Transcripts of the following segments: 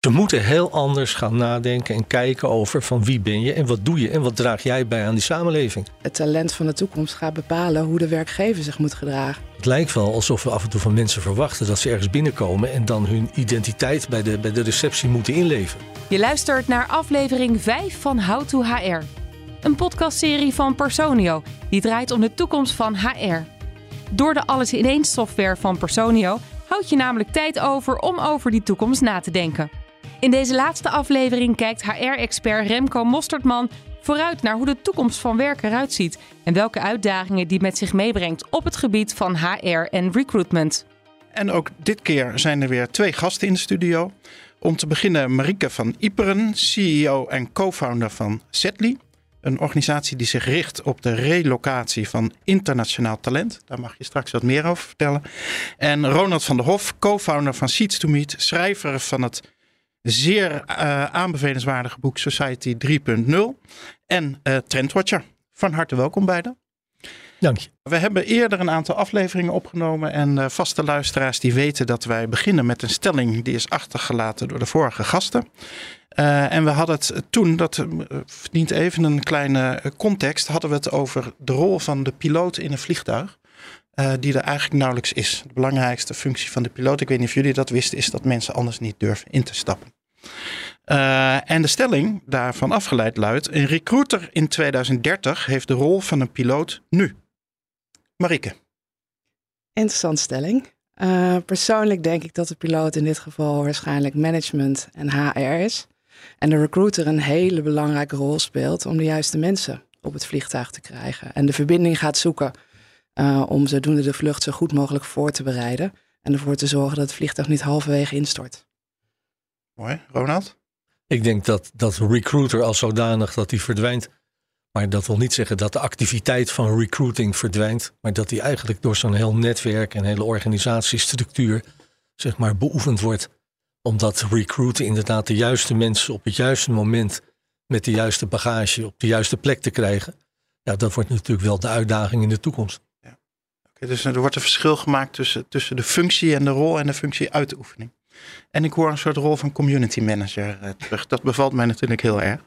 Ze moeten heel anders gaan nadenken en kijken over van wie ben je en wat doe je en wat draag jij bij aan die samenleving. Het talent van de toekomst gaat bepalen hoe de werkgever zich moet gedragen. Het lijkt wel alsof we af en toe van mensen verwachten dat ze ergens binnenkomen en dan hun identiteit bij de, bij de receptie moeten inleveren. Je luistert naar aflevering 5 van How to HR. Een podcastserie van Personio die draait om de toekomst van HR. Door de alles-in-één software van Personio houd je namelijk tijd over om over die toekomst na te denken. In deze laatste aflevering kijkt HR-expert Remco Mostertman vooruit naar hoe de toekomst van werk eruit ziet en welke uitdagingen die met zich meebrengt op het gebied van HR en recruitment. En ook dit keer zijn er weer twee gasten in de studio. Om te beginnen Marike van Iperen, CEO en co-founder van Zetly. Een organisatie die zich richt op de relocatie van internationaal talent. Daar mag je straks wat meer over vertellen. En Ronald van der Hof, co-founder van Seeds to Meet, schrijver van het zeer uh, aanbevelenswaardige boek Society 3.0 en uh, Trendwatcher. Van harte welkom beiden. Dank je. We hebben eerder een aantal afleveringen opgenomen en uh, vaste luisteraars die weten dat wij beginnen met een stelling die is achtergelaten door de vorige gasten. Uh, en we hadden het toen, dat verdient even een kleine context, hadden we het over de rol van de piloot in een vliegtuig. Uh, die er eigenlijk nauwelijks is. De belangrijkste functie van de piloot, ik weet niet of jullie dat wisten, is dat mensen anders niet durven in te stappen. Uh, en de stelling daarvan afgeleid luidt: een recruiter in 2030 heeft de rol van een piloot nu. Marike. Interessante stelling. Uh, persoonlijk denk ik dat de piloot in dit geval waarschijnlijk management en HR is. En de recruiter een hele belangrijke rol speelt om de juiste mensen op het vliegtuig te krijgen. En de verbinding gaat zoeken uh, om zodoende de vlucht zo goed mogelijk voor te bereiden. En ervoor te zorgen dat het vliegtuig niet halverwege instort. Mooi. Ronald? Ik denk dat dat recruiter als zodanig dat die verdwijnt. Maar dat wil niet zeggen dat de activiteit van recruiting verdwijnt. Maar dat die eigenlijk door zo'n heel netwerk en hele organisatiestructuur zeg maar beoefend wordt. Omdat recruiten inderdaad de juiste mensen op het juiste moment met de juiste bagage op de juiste plek te krijgen. Ja, dat wordt natuurlijk wel de uitdaging in de toekomst. Dus er wordt een verschil gemaakt tussen, tussen de functie en de rol en de functie uitoefening. En ik hoor een soort rol van community manager uh, terug. Dat bevalt mij natuurlijk heel erg.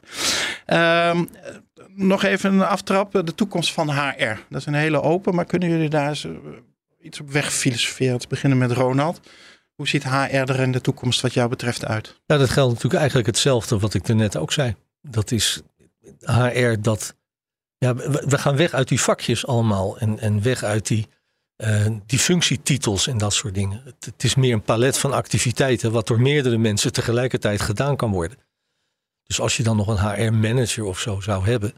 Uh, nog even een aftrap. De toekomst van HR. Dat is een hele open, maar kunnen jullie daar iets op weg filosoferen? Te beginnen met Ronald. Hoe ziet HR er in de toekomst wat jou betreft uit? Ja, dat geldt natuurlijk eigenlijk hetzelfde wat ik net ook zei. Dat is HR dat... Ja, we gaan weg uit die vakjes allemaal en, en weg uit die uh, die functietitels en dat soort dingen. Het, is meer een palet van activiteiten wat door meerdere mensen tegelijkertijd gedaan kan worden. Dus als je dan nog een HR-manager of zo zou hebben,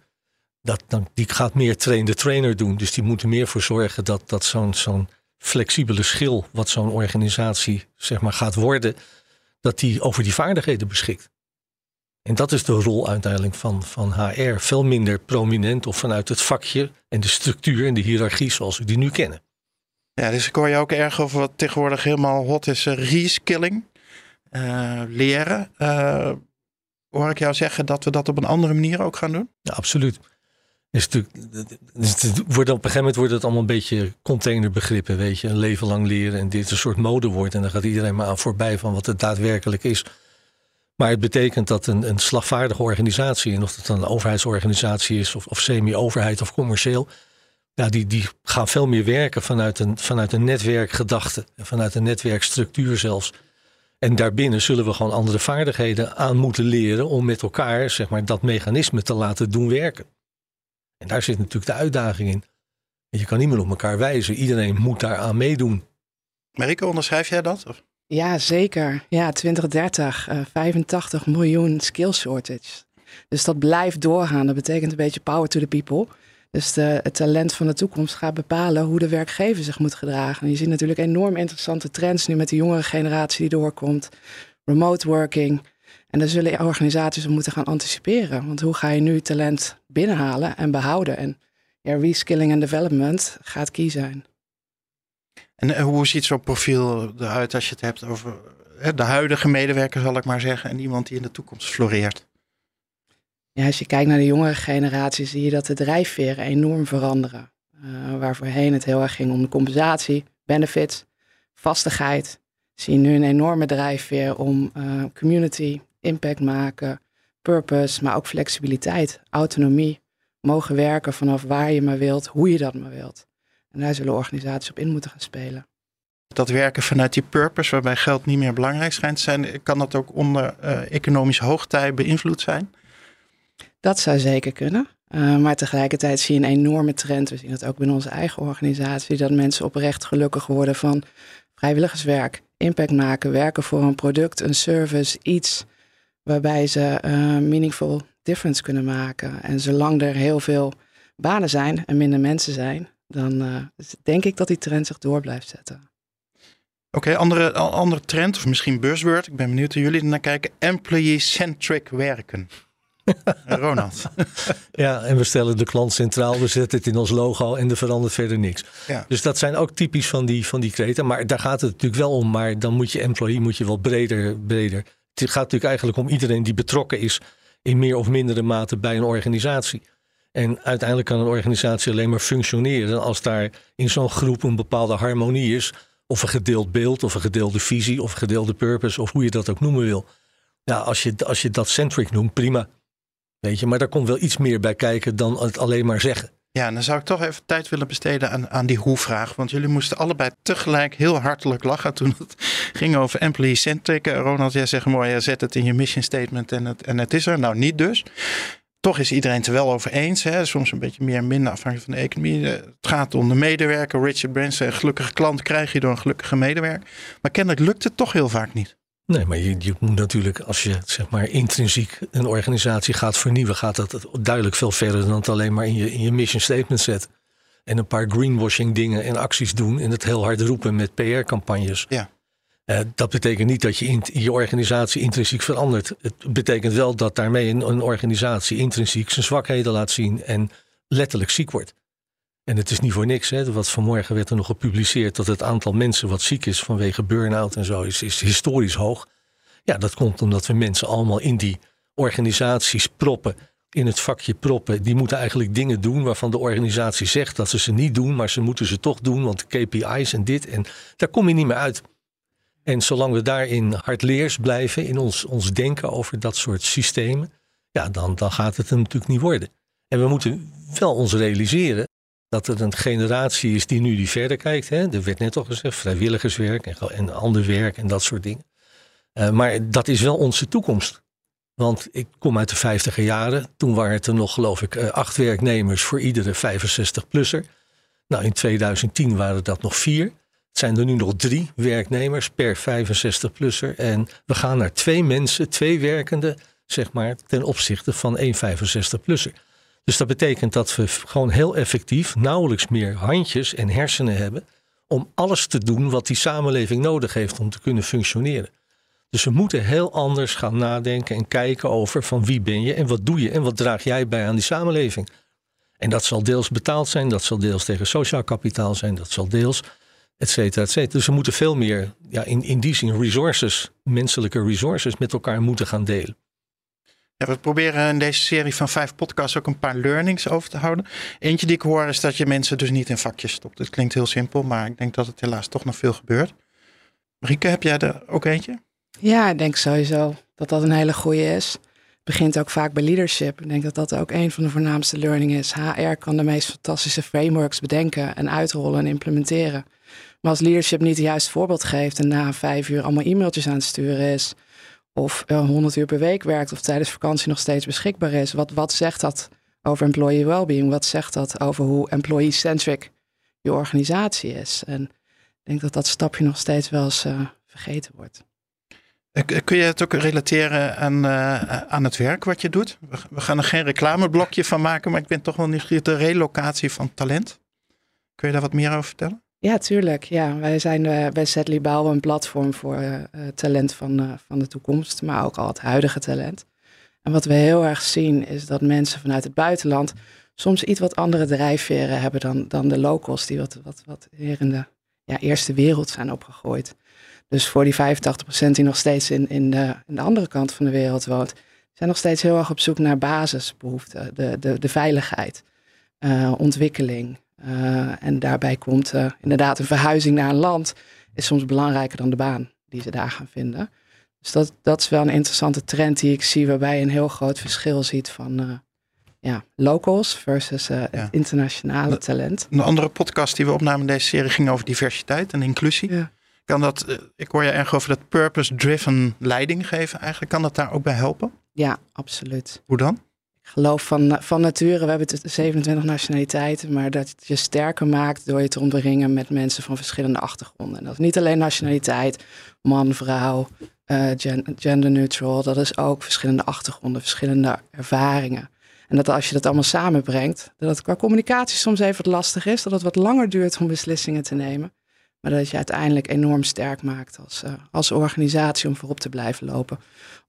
dat, dan, die gaat meer train-de-trainer doen. Dus die moet er meer voor zorgen dat, dat zo'n zo'n flexibele schil, wat zo'n organisatie zeg maar gaat worden, dat die over die vaardigheden beschikt. En dat is de rol uiteindelijk van, van HR. Veel minder prominent of vanuit het vakje en de structuur en de hiërarchie zoals we die nu kennen. Ja, dus ik hoor je ook erg over wat tegenwoordig helemaal hot is, uh, reskilling. Uh, leren. Uh, hoor ik jou zeggen dat we dat op een andere manier ook gaan doen? Ja, absoluut. Is natuurlijk, wordt op een gegeven moment wordt het allemaal een beetje containerbegrippen, weet je. Een leven lang leren en dit een soort modewoord. En dan gaat iedereen maar aan voorbij van wat het daadwerkelijk is. Maar het betekent dat een, een slagvaardige organisatie, en of het dan een overheidsorganisatie is, of, of semi-overheid of commercieel, ja, die, die gaan veel meer werken vanuit een, vanuit een netwerkgedachte. Vanuit een netwerkstructuur zelfs. En daarbinnen zullen we gewoon andere vaardigheden aan moeten leren om met elkaar zeg maar, dat mechanisme te laten doen werken. En daar zit natuurlijk de uitdaging in. Je kan niet meer op elkaar wijzen. Iedereen moet daaraan meedoen. Marike, onderschrijf jij dat? Of? Ja, zeker. Ja, 2030, uh, 85 miljoen skill shortage. Dus dat blijft doorgaan. Dat betekent een beetje power to the people. Dus het talent van de toekomst gaat bepalen hoe de werkgever zich moet gedragen. En je ziet natuurlijk enorm interessante trends nu met de jongere generatie die doorkomt. Remote working. En daar zullen organisaties op moeten gaan anticiperen. Want hoe ga je nu talent binnenhalen en behouden? En ja, reskilling en development gaat key zijn. En hoe ziet zo'n profiel eruit als je het hebt over de huidige medewerker, zal ik maar zeggen, en iemand die in de toekomst floreert? Als je kijkt naar de jongere generatie, zie je dat de drijfveren enorm veranderen. Uh, waar voorheen het heel erg ging om de compensatie, benefits, vastigheid. zie je nu een enorme drijfveer om uh, community, impact maken, purpose, maar ook flexibiliteit, autonomie. Mogen werken vanaf waar je maar wilt, hoe je dat maar wilt. En daar zullen organisaties op in moeten gaan spelen. Dat werken vanuit die purpose, waarbij geld niet meer belangrijk schijnt te zijn, kan dat ook onder uh, economische hoogtij beïnvloed zijn? Dat zou zeker kunnen. Uh, maar tegelijkertijd zie je een enorme trend. We zien dat ook binnen onze eigen organisatie. Dat mensen oprecht gelukkig worden van vrijwilligerswerk. Impact maken, werken voor een product, een service, iets waarbij ze uh, meaningful difference kunnen maken. En zolang er heel veel banen zijn en minder mensen zijn, dan uh, denk ik dat die trend zich door blijft zetten. Oké, andere, andere trend, of misschien buzzword, ik ben benieuwd hoe jullie er naar kijken. Employee-centric werken. Ronald. ja, en we stellen de klant centraal, we zetten het in ons logo en er verandert verder niks. Ja. Dus dat zijn ook typisch van die, van die kreten. Maar daar gaat het natuurlijk wel om. Maar dan moet je employee moet je wel breder, breder. Het gaat natuurlijk eigenlijk om iedereen die betrokken is in meer of mindere mate bij een organisatie. En uiteindelijk kan een organisatie alleen maar functioneren als daar in zo'n groep een bepaalde harmonie is. Of een gedeeld beeld, of een gedeelde visie, of een gedeelde purpose, of hoe je dat ook noemen wil. Ja, als je, als je dat centric noemt, prima. Weet je, maar daar komt wel iets meer bij kijken dan het alleen maar zeggen. Ja, dan zou ik toch even tijd willen besteden aan, aan die hoe-vraag. Want jullie moesten allebei tegelijk heel hartelijk lachen toen het ging over employee centric. Ronald, jij zegt mooi, jij zet het in je mission statement en het, en het is er. Nou, niet dus. Toch is iedereen het er wel over eens. Hè? Soms een beetje meer en minder afhankelijk van de economie. Het gaat om de medewerker. Richard Branson, een gelukkige klant krijg je door een gelukkige medewerker. Maar kennelijk lukt het toch heel vaak niet. Nee, maar je, je, moet natuurlijk, als je zeg maar intrinsiek een organisatie gaat vernieuwen, gaat dat duidelijk veel verder dan het alleen maar in je, in je mission statement zetten. En een paar greenwashing dingen en acties doen en het heel hard roepen met PR-campagnes. Ja. Uh, dat betekent niet dat je in, je organisatie intrinsiek verandert. Het betekent wel dat daarmee een, een organisatie intrinsiek zijn zwakheden laat zien en letterlijk ziek wordt. En het is niet voor niks. Hè. Wat vanmorgen werd er nog gepubliceerd dat het aantal mensen wat ziek is vanwege burn-out en zo is, is historisch hoog. Ja, dat komt omdat we mensen allemaal in die organisaties proppen, in het vakje proppen. Die moeten eigenlijk dingen doen waarvan de organisatie zegt dat ze ze niet doen, maar ze moeten ze toch doen, want KPI's en dit. En daar kom je niet meer uit. En zolang we daarin hardleers blijven, in ons, ons denken over dat soort systemen, ja, dan, dan gaat het er natuurlijk niet worden. En we moeten wel ons realiseren dat er een generatie is die nu die verder kijkt. Hè? Er werd net al gezegd, vrijwilligerswerk en, en ander werk en dat soort dingen. Uh, maar dat is wel onze toekomst. Want ik kom uit de vijftiger jaren. Toen waren het er nog, geloof ik, uh, acht werknemers voor iedere 65-plusser. Nou, in 2010 waren dat nog vier. Het zijn er nu nog drie werknemers per 65-plusser. En we gaan naar twee mensen, twee werkenden, zeg maar, ten opzichte van één 65-plusser. Dus dat betekent dat we gewoon heel effectief nauwelijks meer handjes en hersenen hebben om alles te doen wat die samenleving nodig heeft om te kunnen functioneren. Dus we moeten heel anders gaan nadenken en kijken over van wie ben je en wat doe je en wat draag jij bij aan die samenleving. En dat zal deels betaald zijn, dat zal deels tegen sociaal kapitaal zijn, dat zal deels, et cetera, et cetera. Dus we moeten veel meer, ja, in, in die zin, resources, menselijke resources met elkaar moeten gaan delen. We proberen in deze serie van vijf podcasts ook een paar learnings over te houden. Eentje die ik hoor is dat je mensen dus niet in vakjes stopt. Het klinkt heel simpel, maar ik denk dat het helaas toch nog veel gebeurt. Marieke, heb jij er ook eentje? Ja, ik denk sowieso dat dat een hele goede is. Het begint ook vaak bij leadership. Ik denk dat dat ook een van de voornaamste learningen is. HR kan de meest fantastische frameworks bedenken en uitrollen en implementeren. Maar als leadership niet het juiste voorbeeld geeft en na vijf uur allemaal e-mailtjes aan het sturen is, of 100 uur per week werkt of tijdens vakantie nog steeds beschikbaar is. Wat, wat zegt dat over employee well-being? Wat zegt dat over hoe employee-centric je organisatie is? En ik denk dat dat stapje nog steeds wel eens uh, vergeten wordt. Eh, kun je het ook relateren aan, uh, aan het werk wat je doet? We gaan er geen reclameblokje van maken, maar ik ben toch wel nieuwsgierig. De relocatie van talent. Kun je daar wat meer over vertellen? Ja, tuurlijk. Ja, wij zijn uh, bij Sedley Bouw een platform voor uh, talent van, van de toekomst, maar ook al het huidige talent. En wat we heel erg zien is dat mensen vanuit het buitenland soms iets wat andere drijfveren hebben dan, dan de locals die wat, wat, wat hier in de ja, eerste wereld zijn opgegooid. Dus voor die 85% die nog steeds in, in, de, in de andere kant van de wereld woont, zijn nog steeds heel erg op zoek naar basisbehoeften, de, de, de veiligheid, ontwikkeling, en daarbij komt uh, inderdaad een verhuizing naar een land is soms belangrijker dan de baan die ze daar gaan vinden. Dus dat, dat is wel een interessante trend die ik zie, waarbij je een heel groot verschil ziet van uh, ja, locals versus uh, ja. internationale talent. Een andere podcast die we opnamen in deze serie ging over diversiteit en inclusie. Ja. Kan dat, uh, ik hoor je erg over dat purpose-driven leiding geven eigenlijk. Kan dat daar ook bij helpen? Ja, absoluut. Hoe dan? Geloof van, van nature, we hebben het 27 nationaliteiten, maar dat je sterker maakt door je te omringen met mensen van verschillende achtergronden. En dat is niet alleen nationaliteit, man, vrouw, uh, gen gender neutral, dat is ook verschillende achtergronden, verschillende ervaringen. En dat als je dat allemaal samenbrengt, dat het qua communicatie soms even wat lastig is, dat het wat langer duurt om beslissingen te nemen. Maar dat je uiteindelijk enorm sterk maakt als, uh, als organisatie om voorop te blijven lopen.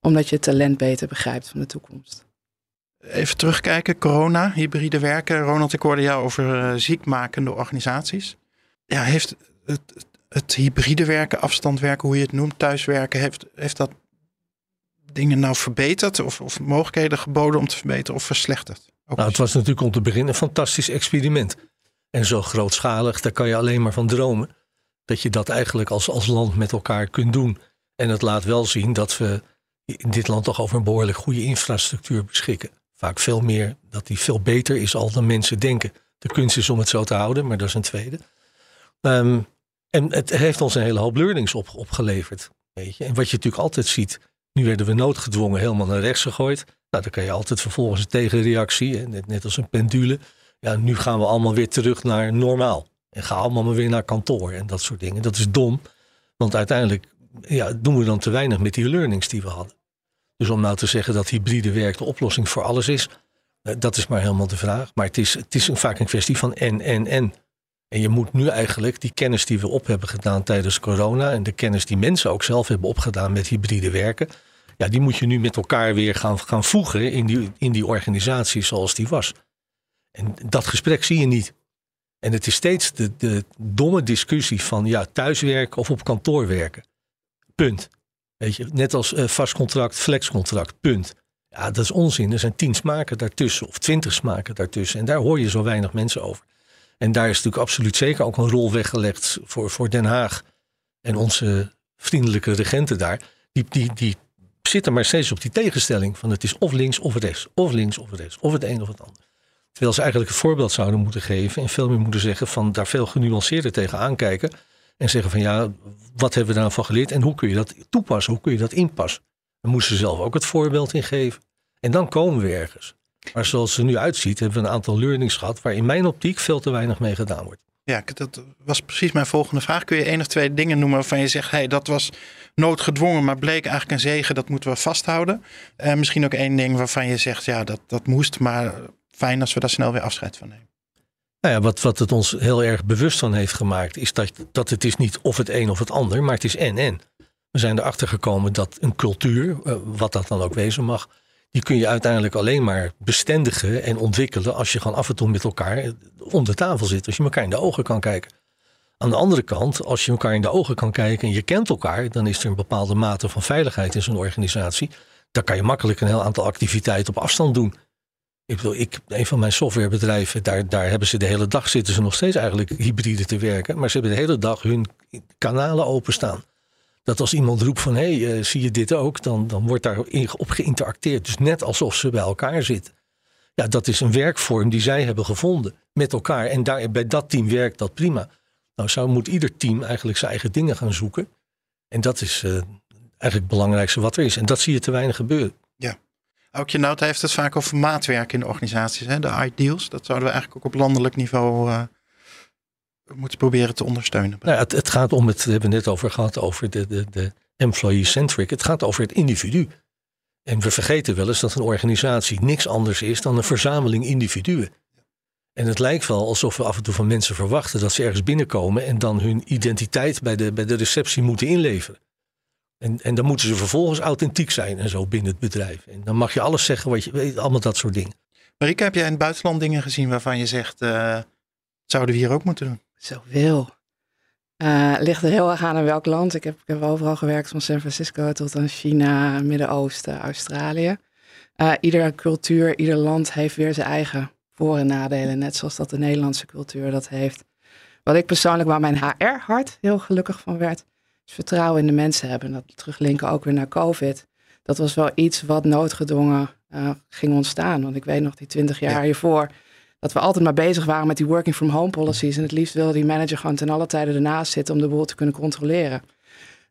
Omdat je het talent beter begrijpt van de toekomst. Even terugkijken, corona, hybride werken. Ronald, ik hoorde jou over uh, ziekmakende organisaties. Ja, heeft het, het hybride werken, afstand werken, hoe je het noemt, thuiswerken, heeft, heeft dat dingen nou verbeterd of, of mogelijkheden geboden om te verbeteren of verslechterd? Ook nou, het was natuurlijk om te beginnen een fantastisch experiment. En zo grootschalig, daar kan je alleen maar van dromen. Dat je dat eigenlijk als, als land met elkaar kunt doen. En het laat wel zien dat we in dit land toch over een behoorlijk goede infrastructuur beschikken. Vaak veel meer, dat die veel beter is al dan mensen denken. De kunst is om het zo te houden, maar dat is een tweede. Um, en het heeft ons een hele hoop learnings op, opgeleverd. Weet je? En wat je natuurlijk altijd ziet, nu werden we noodgedwongen helemaal naar rechts gegooid. Nou, dan kan je altijd vervolgens een tegenreactie, net, als een pendule. Ja, nu gaan we allemaal weer terug naar normaal. En gaan allemaal weer naar kantoor en dat soort dingen. Dat is dom, want uiteindelijk ja, doen we dan te weinig met die learnings die we hadden. Dus om nou te zeggen dat hybride werk de oplossing voor alles is, eh, dat is maar helemaal de vraag. Maar het is, het is vaak een kwestie van en, en, en. En je moet nu eigenlijk die kennis die we op hebben gedaan tijdens corona en de kennis die mensen ook zelf hebben opgedaan met hybride werken, ja, die moet je nu met elkaar weer gaan, gaan voegen in die, in die organisatie zoals die was. En dat gesprek zie je niet. En het is steeds de, de domme discussie van ja, thuiswerken of op kantoor werken. Punt. Weet je, net als uh, vast contract, flexcontract, punt. Ja, dat is onzin. Er zijn tien smaken daartussen of twintig smaken daartussen. En daar hoor je zo weinig mensen over. En daar is natuurlijk absoluut zeker ook een rol weggelegd voor, voor Den Haag en onze vriendelijke regenten daar. Die, die, die zitten maar steeds op die tegenstelling van het is of links of rechts, of links of rechts, of het een of het ander. Terwijl ze eigenlijk het voorbeeld zouden moeten geven en veel meer moeten zeggen van daar veel genuanceerder tegen aankijken. En zeggen van ja, wat hebben we daarvan geleerd en hoe kun je dat toepassen, hoe kun je dat inpassen. Dan moesten ze zelf ook het voorbeeld in geven. En dan komen we ergens. Maar zoals er nu uitziet, hebben we een aantal learnings gehad waar in mijn optiek veel te weinig mee gedaan wordt. Ja, dat was precies mijn volgende vraag. Kun je één of twee dingen noemen waarvan je zegt, hey, dat was noodgedwongen, maar bleek eigenlijk een zegen, dat moeten we vasthouden. En uh, misschien ook één ding waarvan je zegt, ja, dat, dat moest, maar fijn als we daar snel weer afscheid van nemen. Nou wat, het ons heel erg bewust van heeft gemaakt, is dat, dat het is niet of het een of het ander, maar het is en en. We zijn erachter gekomen dat een cultuur, uh, wat dat dan ook wezen mag, die kun je uiteindelijk alleen maar bestendigen en ontwikkelen als je gewoon af en toe met elkaar om de tafel zit. Als je elkaar in de ogen kan kijken. Aan de andere kant, als je elkaar in de ogen kan kijken en je kent elkaar, dan is er een bepaalde mate van veiligheid in zo'n organisatie. Dan kan je makkelijk een heel aantal activiteiten op afstand doen. Ik bedoel, ik, een van mijn softwarebedrijven, daar, daar hebben ze de hele dag zitten ze nog steeds eigenlijk hybride te werken. Maar ze hebben de hele dag hun kanalen openstaan dat als iemand roept van hé, hey, uh, zie je dit ook, dan, dan wordt daar op geïnteracteerd. Dus net alsof ze bij elkaar zitten. Ja, dat is een werkvorm die zij hebben gevonden met elkaar. En daar, bij dat team werkt dat prima. Nou, zou moet ieder team eigenlijk zijn eigen dingen gaan zoeken. En dat is uh, eigenlijk het belangrijkste wat er is. En dat zie je te weinig gebeuren. Ja. Aukje Nout heeft het vaak over maatwerk in de organisaties. Hè? De ideals. Dat zouden we eigenlijk ook op landelijk niveau uh, moeten proberen te ondersteunen. Nou, het, het, gaat om het, we hebben net over gehad, over de, de, de employee-centric. Het gaat over het individu. En we vergeten wel eens dat een organisatie niks anders is dan een verzameling individuen. En het lijkt wel alsof we af en toe van mensen verwachten dat ze ergens binnenkomen en dan hun identiteit bij de, bij de receptie moeten inleveren. En, en dan moeten ze vervolgens authentiek zijn en zo binnen het bedrijf. En dan mag je alles zeggen wat je weet, allemaal dat soort dingen. Marika, heb jij in het buitenland dingen gezien waarvan je zegt, uh, zouden we hier ook moeten doen? Zoveel. Uh, ligt er heel erg aan in welk land. Ik heb, ik heb overal gewerkt, van San Francisco tot aan China, Midden-Oosten, Australië. Uh, iedere cultuur, ieder land heeft weer zijn eigen voor- en nadelen. Net zoals dat de Nederlandse cultuur dat heeft. Wat ik persoonlijk, waar mijn HR-hart heel gelukkig van werd, Dus vertrouwen in de mensen hebben. En dat teruglinken ook weer naar COVID. Dat was wel iets wat noodgedwongen uh, ging ontstaan. Want ik weet nog die twintig jaar hiervoor dat we altijd maar bezig waren met die working from home policies. En het liefst wilde die manager gewoon ten alle tijde ernaast zitten om de boel te kunnen controleren.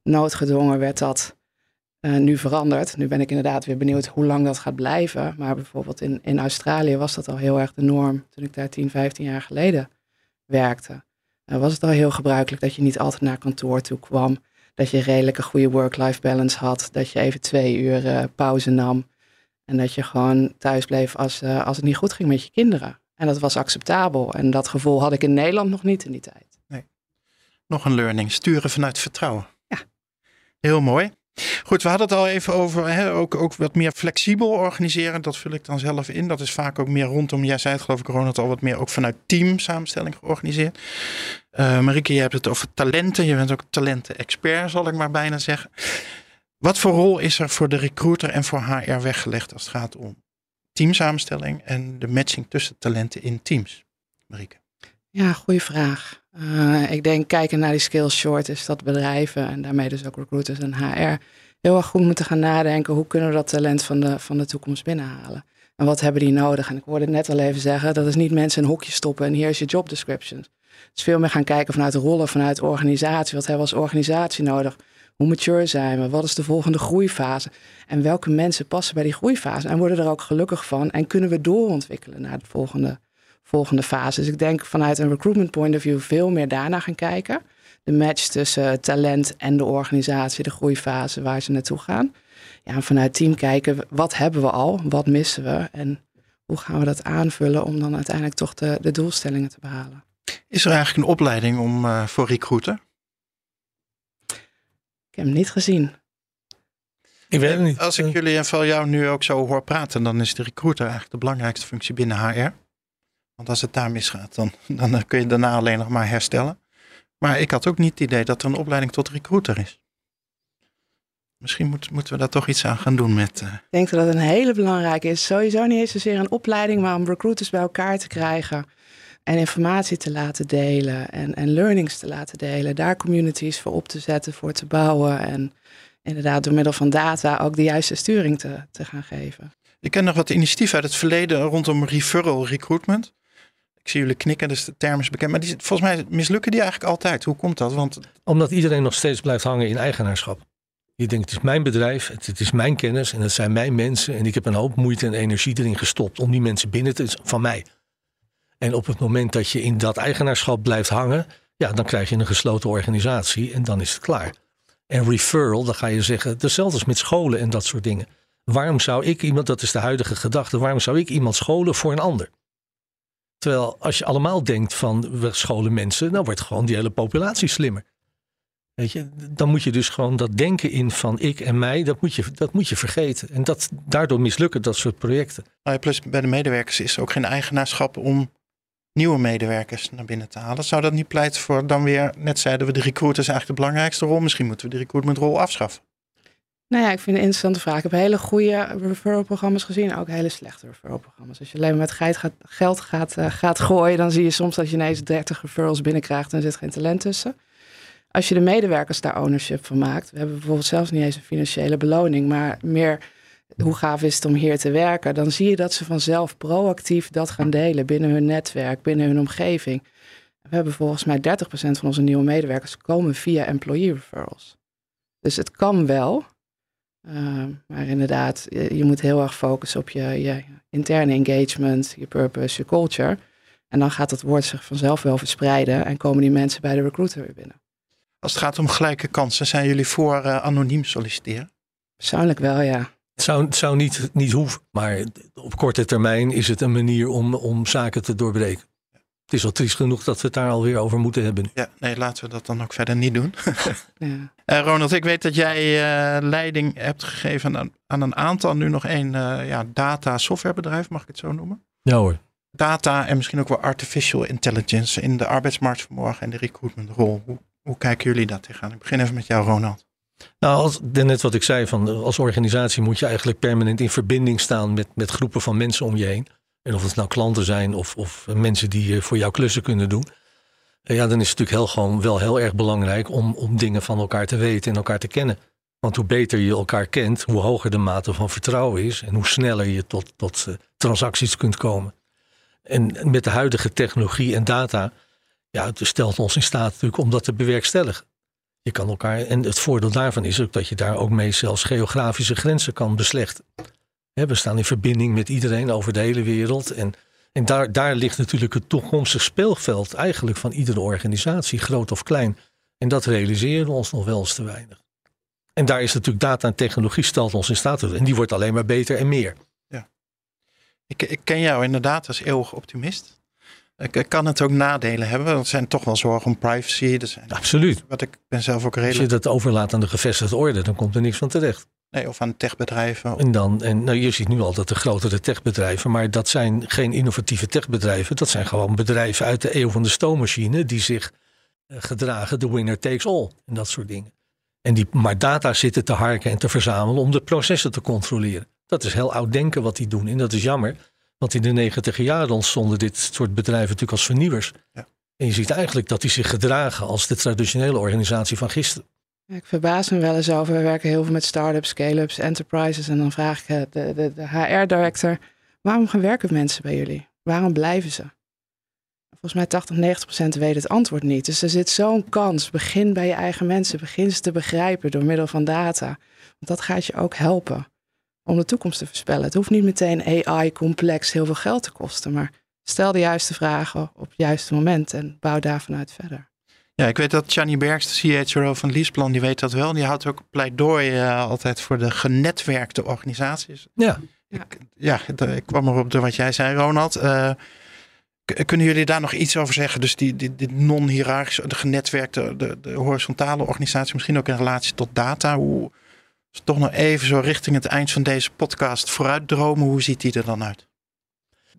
Noodgedwongen werd dat uh, nu veranderd. Nu ben ik inderdaad weer benieuwd hoe lang dat gaat blijven. Maar bijvoorbeeld in, in Australië was dat al heel erg de norm toen ik daar 10, 15 jaar geleden werkte. Was het al heel gebruikelijk dat je niet altijd naar kantoor toe kwam. Dat je redelijk een goede work-life balance had. Dat je even twee uur uh, pauze nam. En dat je gewoon thuis bleef als, als het niet goed ging met je kinderen. En dat was acceptabel. En dat gevoel had ik in Nederland nog niet in die tijd. Nee. Nog een learning. Sturen vanuit vertrouwen. Ja. Heel mooi. Goed, we hadden het al even over hè, ook, ook wat meer flexibel organiseren. Dat vul ik dan zelf in. Dat is vaak ook meer rondom, jij zei het geloof ik Ronald al wat meer ook vanuit team samenstelling georganiseerd. Uh, Marieke, je hebt het over talenten. Je bent ook talenten-expert, zal ik maar bijna zeggen. Wat voor rol is er voor de recruiter en voor HR weggelegd als het gaat om teamsamenstelling en de matching tussen talenten in teams? Marieke. Ja, goede vraag. Uh, ik denk kijken naar die skills short is dat bedrijven en daarmee dus ook recruiters en HR heel erg goed moeten gaan nadenken hoe kunnen we dat talent van de, van de toekomst binnenhalen. En wat hebben die nodig? En ik hoorde het net al even zeggen, dat is niet mensen in een hokje stoppen en hier is je job description. Het is veel meer gaan kijken vanuit de rollen, vanuit de organisatie. Wat hebben we als organisatie nodig? Hoe mature zijn we? Wat is de volgende groeifase? En welke mensen passen bij die groeifase? En worden er ook gelukkig van? En kunnen we doorontwikkelen naar de volgende volgende fase. Dus ik denk vanuit een recruitment point of view veel meer daarna gaan kijken. De match tussen talent en de organisatie, de groeifase waar ze naartoe gaan. Ja, en vanuit team kijken, wat hebben we al, wat missen we en hoe gaan we dat aanvullen om dan uiteindelijk toch de, de doelstellingen te behalen. Is er eigenlijk een opleiding om, uh, voor recruiter? Ik heb hem niet gezien. Ik weet het niet. Als ik jullie en van jou nu ook zo hoor praten, dan is de recruiter eigenlijk de belangrijkste functie binnen HR. Want als het daar misgaat, dan, dan kun je daarna alleen nog maar herstellen. Maar ik had ook niet het idee dat er een opleiding tot recruiter is. Misschien moet, moeten we daar toch iets aan gaan doen met. Uh... Ik denk dat dat een hele belangrijke is. Sowieso niet eens zozeer een opleiding, maar om recruiters bij elkaar te krijgen. En informatie te laten delen en, en learnings te laten delen. Daar communities voor op te zetten, voor te bouwen. En inderdaad door middel van data ook de juiste sturing te, te gaan geven. Ik ken nog wat initiatieven uit het verleden rondom referral recruitment. Ik zie jullie knikken, dus de term is bekend. Maar die, volgens mij mislukken die eigenlijk altijd. Hoe komt dat? Want... Omdat iedereen nog steeds blijft hangen in eigenaarschap. Je denkt, het is mijn bedrijf, het, is mijn kennis en het zijn mijn mensen. En ik heb een hoop moeite en energie erin gestopt om die mensen binnen te... van mij. En op het moment dat je in dat eigenaarschap blijft hangen... ja, dan krijg je een gesloten organisatie en dan is het klaar. En referral, dan ga je zeggen, hetzelfde als met scholen en dat soort dingen. Waarom zou ik iemand, dat is de huidige gedachte, waarom zou ik iemand scholen voor een ander? Terwijl als je allemaal denkt van we scholen mensen, dan wordt gewoon die hele populatie slimmer. Weet je, dan moet je dus gewoon dat denken in van ik en mij, dat moet je, dat moet je vergeten. En dat, daardoor mislukken dat soort projecten. Plus bij de medewerkers is ook geen eigenaarschap om nieuwe medewerkers naar binnen te halen. Zou dat niet pleiten voor dan weer, net zeiden we, de recruiters eigenlijk de belangrijkste rol. Misschien moeten we de recruitmentrol afschaffen. Nou ja, ik vind het een interessante vraag. Ik heb hele goede referral-programma's gezien, ook hele slechte referral-programma's. Als je alleen maar met geld gaat, geld gaat, uh, gaat gooien, dan zie je soms dat je ineens 30 referrals binnenkrijgt en er zit geen talent tussen. Als je de medewerkers daar ownership van maakt, we hebben bijvoorbeeld zelfs niet eens een financiële beloning, maar meer hoe gaaf is het om hier te werken, dan zie je dat ze vanzelf proactief dat gaan delen binnen hun netwerk, binnen hun omgeving. We hebben volgens mij 30% van onze nieuwe medewerkers komen via employee referrals. Dus het kan wel, uh, maar inderdaad, je, je, moet heel erg focussen op je, je, interne engagement, je purpose, je culture. En dan gaat het woord zich vanzelf wel verspreiden en komen die mensen bij de recruiter weer binnen. Als het gaat om gelijke kansen, zijn jullie voor uh, anoniem solliciteren? Persoonlijk wel, ja. Het zou, het zou niet, niet hoeven, maar op korte termijn is het een manier om, om zaken te doorbreken. Het is al triest genoeg dat we het daar alweer over moeten hebben. Ja, nee, laten we dat dan ook verder niet doen. ja. Uh, Ronald, ik weet dat jij uh, leiding hebt gegeven aan, aan, een aantal, nu nog één uh, ja, data softwarebedrijf, mag ik het zo noemen? Ja hoor. Data en misschien ook wel artificial intelligence in de arbeidsmarkt vanmorgen en de recruitmentrol. Hoe, hoe kijken jullie dat tegenaan? Ik begin even met jou, Ronald. Nou, als, net wat ik zei, van, als organisatie moet je eigenlijk permanent in verbinding staan met, met groepen van mensen om je heen. En of het nou klanten zijn of, of mensen die voor jou klussen kunnen doen. ja, dan is het natuurlijk heel, gewoon wel heel erg belangrijk om, om dingen van elkaar te weten en elkaar te kennen. Want hoe beter je elkaar kent, hoe hoger de mate van vertrouwen is en hoe sneller je tot, tot uh, transacties kunt komen. En met de huidige technologie en data, ja, het stelt ons in staat natuurlijk om dat te bewerkstelligen. Je kan elkaar, en het voordeel daarvan is ook dat je daar ook mee zelfs geografische grenzen kan beslechten. We staan in verbinding met iedereen over de hele wereld. En, en daar, daar ligt natuurlijk het toekomstig speelveld eigenlijk van iedere organisatie, groot of klein. En dat realiseren we ons nog wel eens te weinig. En daar is natuurlijk data en technologie stelt ons in staat toe. En die wordt alleen maar beter en meer. Ja. Ik, ik ken jou inderdaad als eeuwig optimist. Ik, kan het ook nadelen hebben. Er zijn toch wel zorgen om privacy. Er zijn, Absoluut. Wat ik ben zelf ook redelijk. Als je dat overlaat aan de gevestigde orde, dan komt er niks van terecht. Nee, of aan techbedrijven. En dan, en nou, je ziet nu al dat de grotere techbedrijven, maar dat zijn geen innovatieve techbedrijven. Dat zijn gewoon bedrijven uit de eeuw van de stoommachine die zich eh, gedragen, de winner takes all en dat soort dingen. En die maar data zitten te harken en te verzamelen om de processen te controleren. Dat is heel oud denken wat die doen en dat is jammer. Want in de negentig jaren ontstonden dit soort bedrijven natuurlijk als vernieuwers. Ja. En je ziet eigenlijk dat die zich gedragen als de traditionele organisatie van gisteren. Ik verbaas me wel eens over. We werken heel veel met start-ups, scale-ups, enterprises. En dan vraag ik eh, de, de, de HR-director: waarom gaan werken mensen bij jullie? Waarom blijven ze? Volgens mij 80, 90 procent weet het antwoord niet. Dus er zit zo'n kans. Begin bij je eigen mensen. Begin ze te begrijpen door middel van data. Want dat gaat je ook helpen om de toekomst te voorspellen. Het hoeft niet meteen AI-complex heel veel geld te kosten. Maar stel de juiste vragen op het juiste moment en bouw daar vanuit verder. Ja, ik weet dat Johnny Bergs, de CHRO van Leaseplan, die weet dat wel. Die houdt ook pleidooi uh, altijd voor de genetwerkte organisaties. Ja. Ik, ja, ik kwam erop door wat jij zei, Ronald. Uh, kunnen jullie daar nog iets over zeggen? Dus die, die, die non-hierarchische, de genetwerkte, de, de horizontale organisatie, misschien ook in relatie tot data. Hoe, toch nog even zo richting het eind van deze podcast vooruitdromen. Hoe ziet die er dan uit?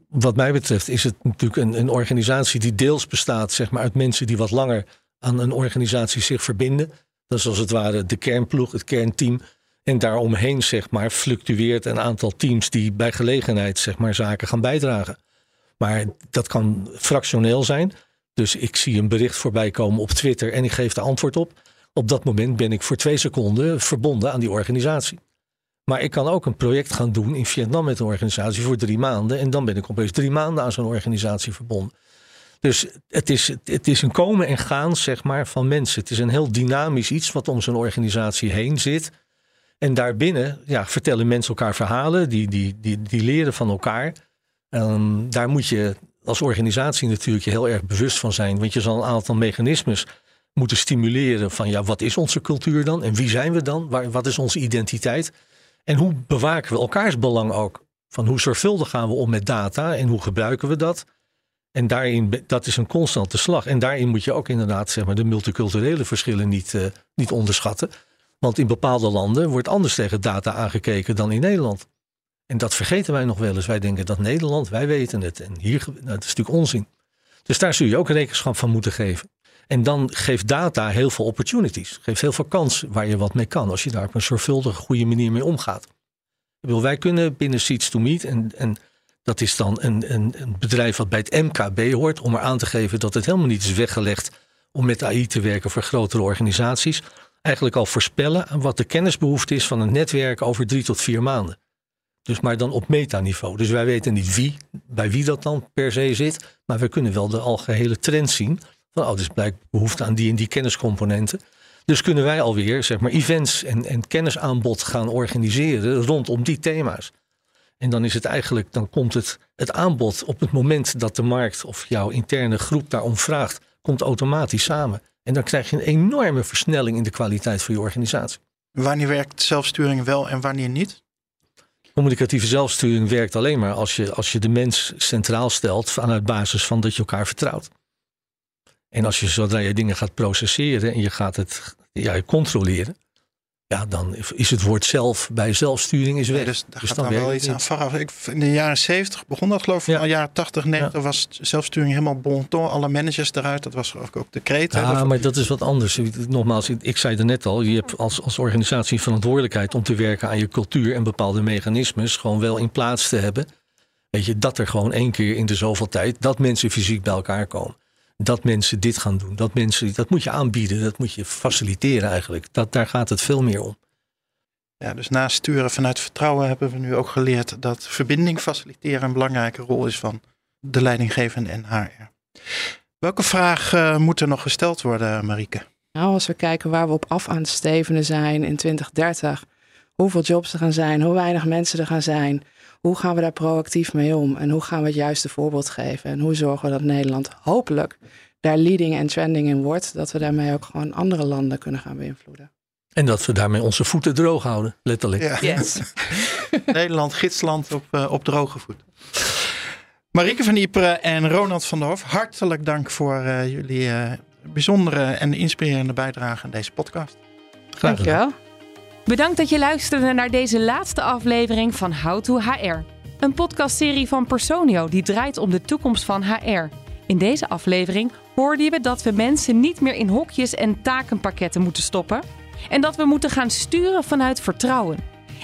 Wat mij betreft is het natuurlijk een, een organisatie die deels bestaat zeg maar, uit mensen die wat langer aan een organisatie zich verbinden. Dat is als het ware de kernploeg, het kernteam. En daaromheen zeg maar, fluctueert een aantal teams die bij gelegenheid zeg maar, zaken gaan bijdragen. Maar dat kan fractioneel zijn. Dus ik zie een bericht voorbij komen op Twitter en ik geef de antwoord op. Op dat moment ben ik voor twee seconden verbonden aan die organisatie. Maar ik kan ook een project gaan doen in Vietnam met een organisatie voor drie maanden. En dan ben ik opeens drie maanden aan zo'n organisatie verbonden. Dus het is, het is een komen en gaan zeg maar, van mensen. Het is een heel dynamisch iets wat om zo'n organisatie heen zit. En daarbinnen ja, vertellen mensen elkaar verhalen, die, die, die, die leren van elkaar. Um, daar moet je als organisatie natuurlijk je heel erg bewust van zijn. Want je zal een aantal mechanismes moeten stimuleren van ja, wat is onze cultuur dan? En wie zijn we dan? Waar, wat is onze identiteit? En hoe bewaken we elkaars belang ook? Van hoe zorgvuldig gaan we om met data en hoe gebruiken we dat? En daarin, dat is een constante slag. En daarin moet je ook inderdaad zeg maar, de multiculturele verschillen niet, uh, niet onderschatten. Want in bepaalde landen wordt anders tegen data aangekeken dan in Nederland. En dat vergeten wij nog wel eens. Wij denken dat Nederland, wij weten het. En hier, nou, dat is natuurlijk onzin. Dus daar zul je ook rekenschap van moeten geven. En dan geeft data heel veel opportunities. Geeft heel veel kans waar je wat mee kan. Als je daar op een zorgvuldige, goede manier mee omgaat. Ik bedoel, wij kunnen binnen Seeds to Meet. En, en dat is dan een, een, een, bedrijf wat bij het MKB hoort. Om er aan te geven dat het helemaal niet is weggelegd om met AI te werken voor grotere organisaties. Eigenlijk al voorspellen wat de kennisbehoefte is van een netwerk over drie tot vier maanden. Dus maar dan op metaniveau. Dus wij weten niet wie, bij wie dat dan per se zit. Maar we kunnen wel de algehele trend zien. Van, oh, dus blijkt behoefte aan die en die kenniscomponenten. Dus kunnen wij alweer zeg maar, events en, en kennisaanbod gaan organiseren rondom die thema's. En dan is het eigenlijk, dan komt het, het aanbod op het moment dat de markt of jouw interne groep daarom vraagt, komt automatisch samen. En dan krijg je een enorme versnelling in de kwaliteit van je organisatie. Wanneer werkt zelfsturing wel en wanneer niet? Communicatieve zelfsturing werkt alleen maar als je, als je de mens centraal stelt vanuit basis van dat je elkaar vertrouwt. En als je zodra je dingen gaat processeren en je gaat het ja, controleren, ja, dan is het woord zelf bij zelfsturing is weg. Nee, dus daar dus gaat dan, wel iets aan vooraf. Ik, in de jaren 70 begon dat geloof ik. Ja. De jaren 80, 90 ja. was zelfsturing helemaal bon ton. Alle managers eruit. Dat was ook de kreet. Ja, maar dat is wat anders. Nogmaals, ik zei er net al. Je hebt als, als organisatie verantwoordelijkheid om te werken aan je cultuur en bepaalde mechanismes gewoon wel in plaats te hebben. Weet je, dat er gewoon één keer in de zoveel tijd dat mensen fysiek bij elkaar komen. Dat mensen dit gaan doen. Dat mensen, dat moet je aanbieden, dat moet je faciliteren eigenlijk. Dat, daar gaat het veel meer om. Ja, dus naast sturen vanuit vertrouwen hebben we nu ook geleerd dat verbinding faciliteren een belangrijke rol is van de leidinggevende en HR. Welke vraag uh, moet er nog gesteld worden, Marieke? Nou, als we kijken waar we op af aan het stevenen zijn in 2030, hoeveel jobs er gaan zijn, hoe weinig mensen er gaan zijn, hoe gaan we daar proactief mee om en hoe gaan we het juiste voorbeeld geven en hoe zorgen we dat Nederland hopelijk daar leading en trending in wordt, dat we daarmee ook gewoon andere landen kunnen gaan beïnvloeden. En dat we daarmee onze voeten droog houden, letterlijk. Ja. Yes. Nederland, gidsland op, uh, op droge voet. Marieke van Ypres en Ronald van der Hof, hartelijk dank voor uh, jullie uh, bijzondere en inspirerende bijdrage aan deze podcast. Graag gedaan. Bedankt dat je luisterde naar deze laatste aflevering van How to HR. Een podcastserie van Personio die draait om de toekomst van HR. In deze aflevering hoorden we dat we mensen niet meer in hokjes en takenpakketten moeten stoppen. En dat we moeten gaan sturen vanuit vertrouwen.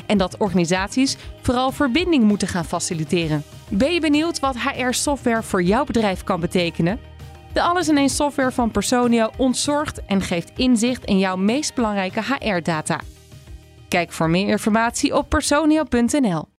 En dat organisaties vooral verbinding moeten gaan faciliteren. Ben je benieuwd wat HR-software voor jouw bedrijf kan betekenen? De alles-in-één software van Personio ontzorgt en geeft inzicht in jouw meest belangrijke HR-data. Kijk voor meer informatie op personio.nl.